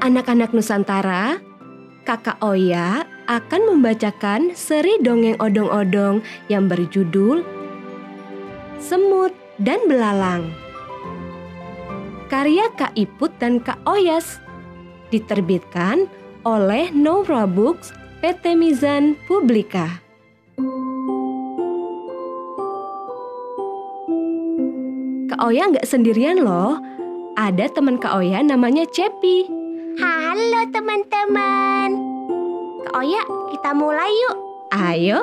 anak-anak Nusantara, Kakak Oya akan membacakan seri dongeng odong-odong yang berjudul Semut dan Belalang. Karya Kak Iput dan Kak Oyas diterbitkan oleh Nora Books PT Mizan Publika. Kak Oya nggak sendirian loh. Ada teman Kak Oya namanya Cepi. Halo teman-teman. Kak Oya, kita mulai yuk. Ayo.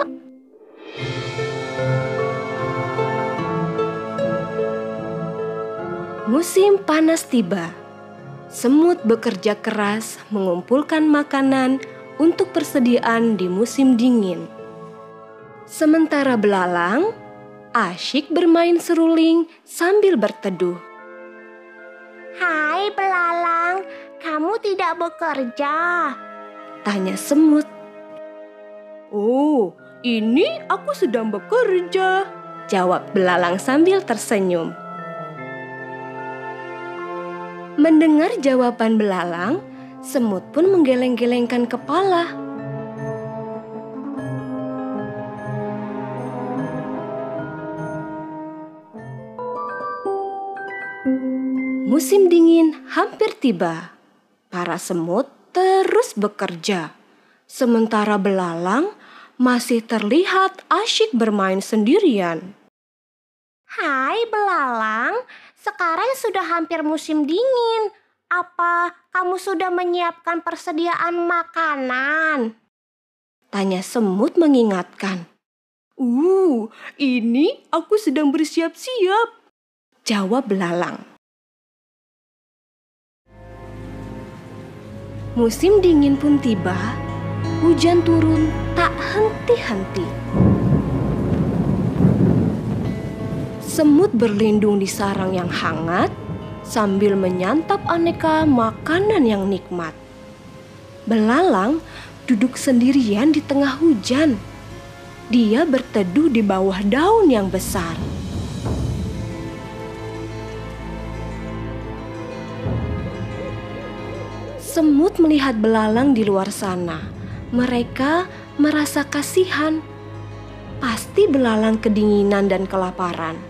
Musim panas tiba. Semut bekerja keras mengumpulkan makanan untuk persediaan di musim dingin. Sementara belalang asyik bermain seruling sambil berteduh. Hai belalang, kamu tidak bekerja? Tanya semut. Oh, ini aku sedang bekerja. Jawab belalang sambil tersenyum. Mendengar jawaban belalang, semut pun menggeleng-gelengkan kepala. Musim dingin hampir tiba. Para semut terus bekerja. Sementara belalang masih terlihat asyik bermain sendirian. Hai belalang, sekarang sudah hampir musim dingin. Apa kamu sudah menyiapkan persediaan makanan? Tanya semut mengingatkan. Uh, ini aku sedang bersiap-siap. Jawab belalang. Musim dingin pun tiba, hujan turun tak henti-henti. Semut berlindung di sarang yang hangat sambil menyantap aneka makanan yang nikmat. Belalang duduk sendirian di tengah hujan. Dia berteduh di bawah daun yang besar. Semut melihat belalang di luar sana. Mereka merasa kasihan. Pasti belalang kedinginan dan kelaparan.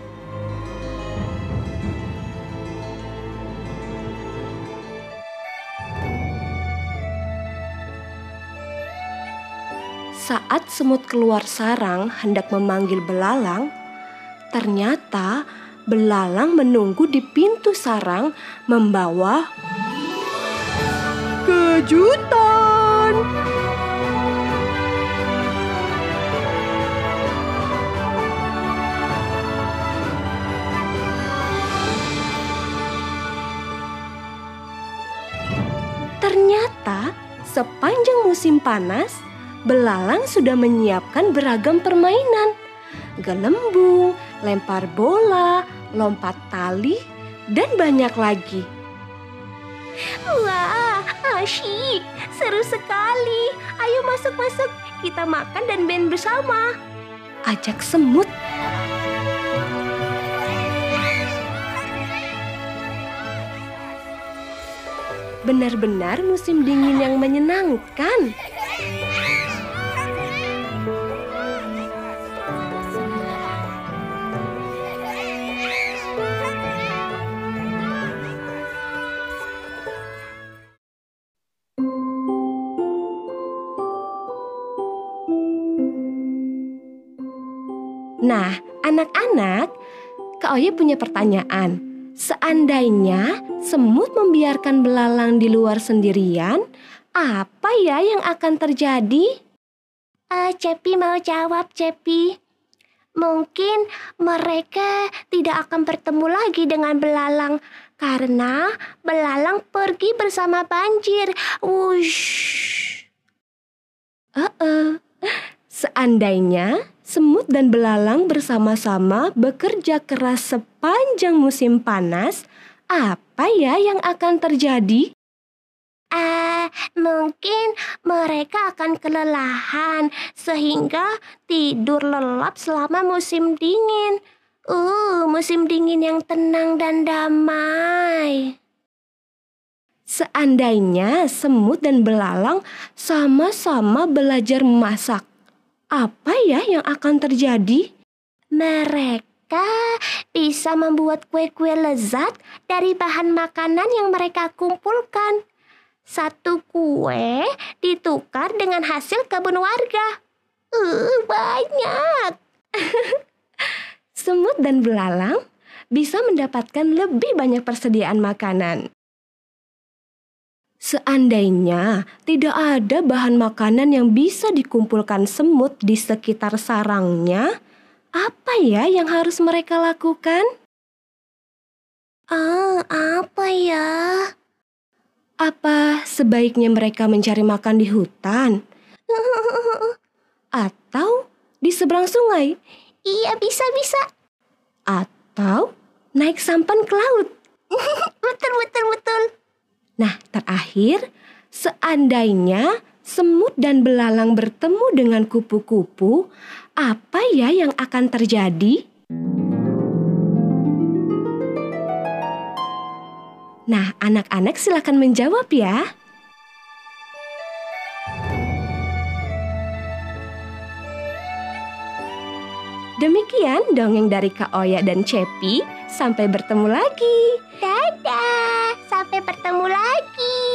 Saat semut keluar sarang hendak memanggil belalang, ternyata belalang menunggu di pintu sarang membawa kejutan. Ternyata sepanjang musim panas, belalang sudah menyiapkan beragam permainan. Gelembung, lempar bola, lompat tali, dan banyak lagi. Wah, asyik, seru sekali. Ayo masuk-masuk, kita makan dan band bersama. Ajak semut. Benar-benar musim dingin yang menyenangkan. Nah, anak-anak, Kak Oye punya pertanyaan. Seandainya semut membiarkan belalang di luar sendirian, apa ya yang akan terjadi? Uh, Cepi mau jawab, Cepi. Mungkin mereka tidak akan bertemu lagi dengan belalang karena belalang pergi bersama banjir. Wush. Uh -uh. Seandainya semut dan belalang bersama-sama bekerja keras sepanjang musim panas, apa ya yang akan terjadi? Uh, mungkin mereka akan kelelahan sehingga tidur lelap selama musim dingin. Uh, musim dingin yang tenang dan damai. Seandainya semut dan belalang sama-sama belajar memasak, apa ya yang akan terjadi? Mereka bisa membuat kue-kue lezat dari bahan makanan yang mereka kumpulkan. Satu kue ditukar dengan hasil kebun warga. Uh, banyak. Semut dan belalang bisa mendapatkan lebih banyak persediaan makanan. Seandainya tidak ada bahan makanan yang bisa dikumpulkan semut di sekitar sarangnya, apa ya yang harus mereka lakukan? Ah, apa ya? Apa sebaiknya mereka mencari makan di hutan? Atau di seberang sungai? Iya, bisa-bisa. Atau naik sampan ke laut? betul, betul, betul. Nah, terakhir, seandainya semut dan belalang bertemu dengan kupu-kupu, apa ya yang akan terjadi? Nah, anak-anak silakan menjawab ya. Demikian dongeng dari Kak Oya dan Cepi. Sampai bertemu lagi. Dadah, sampai bertemu lagi.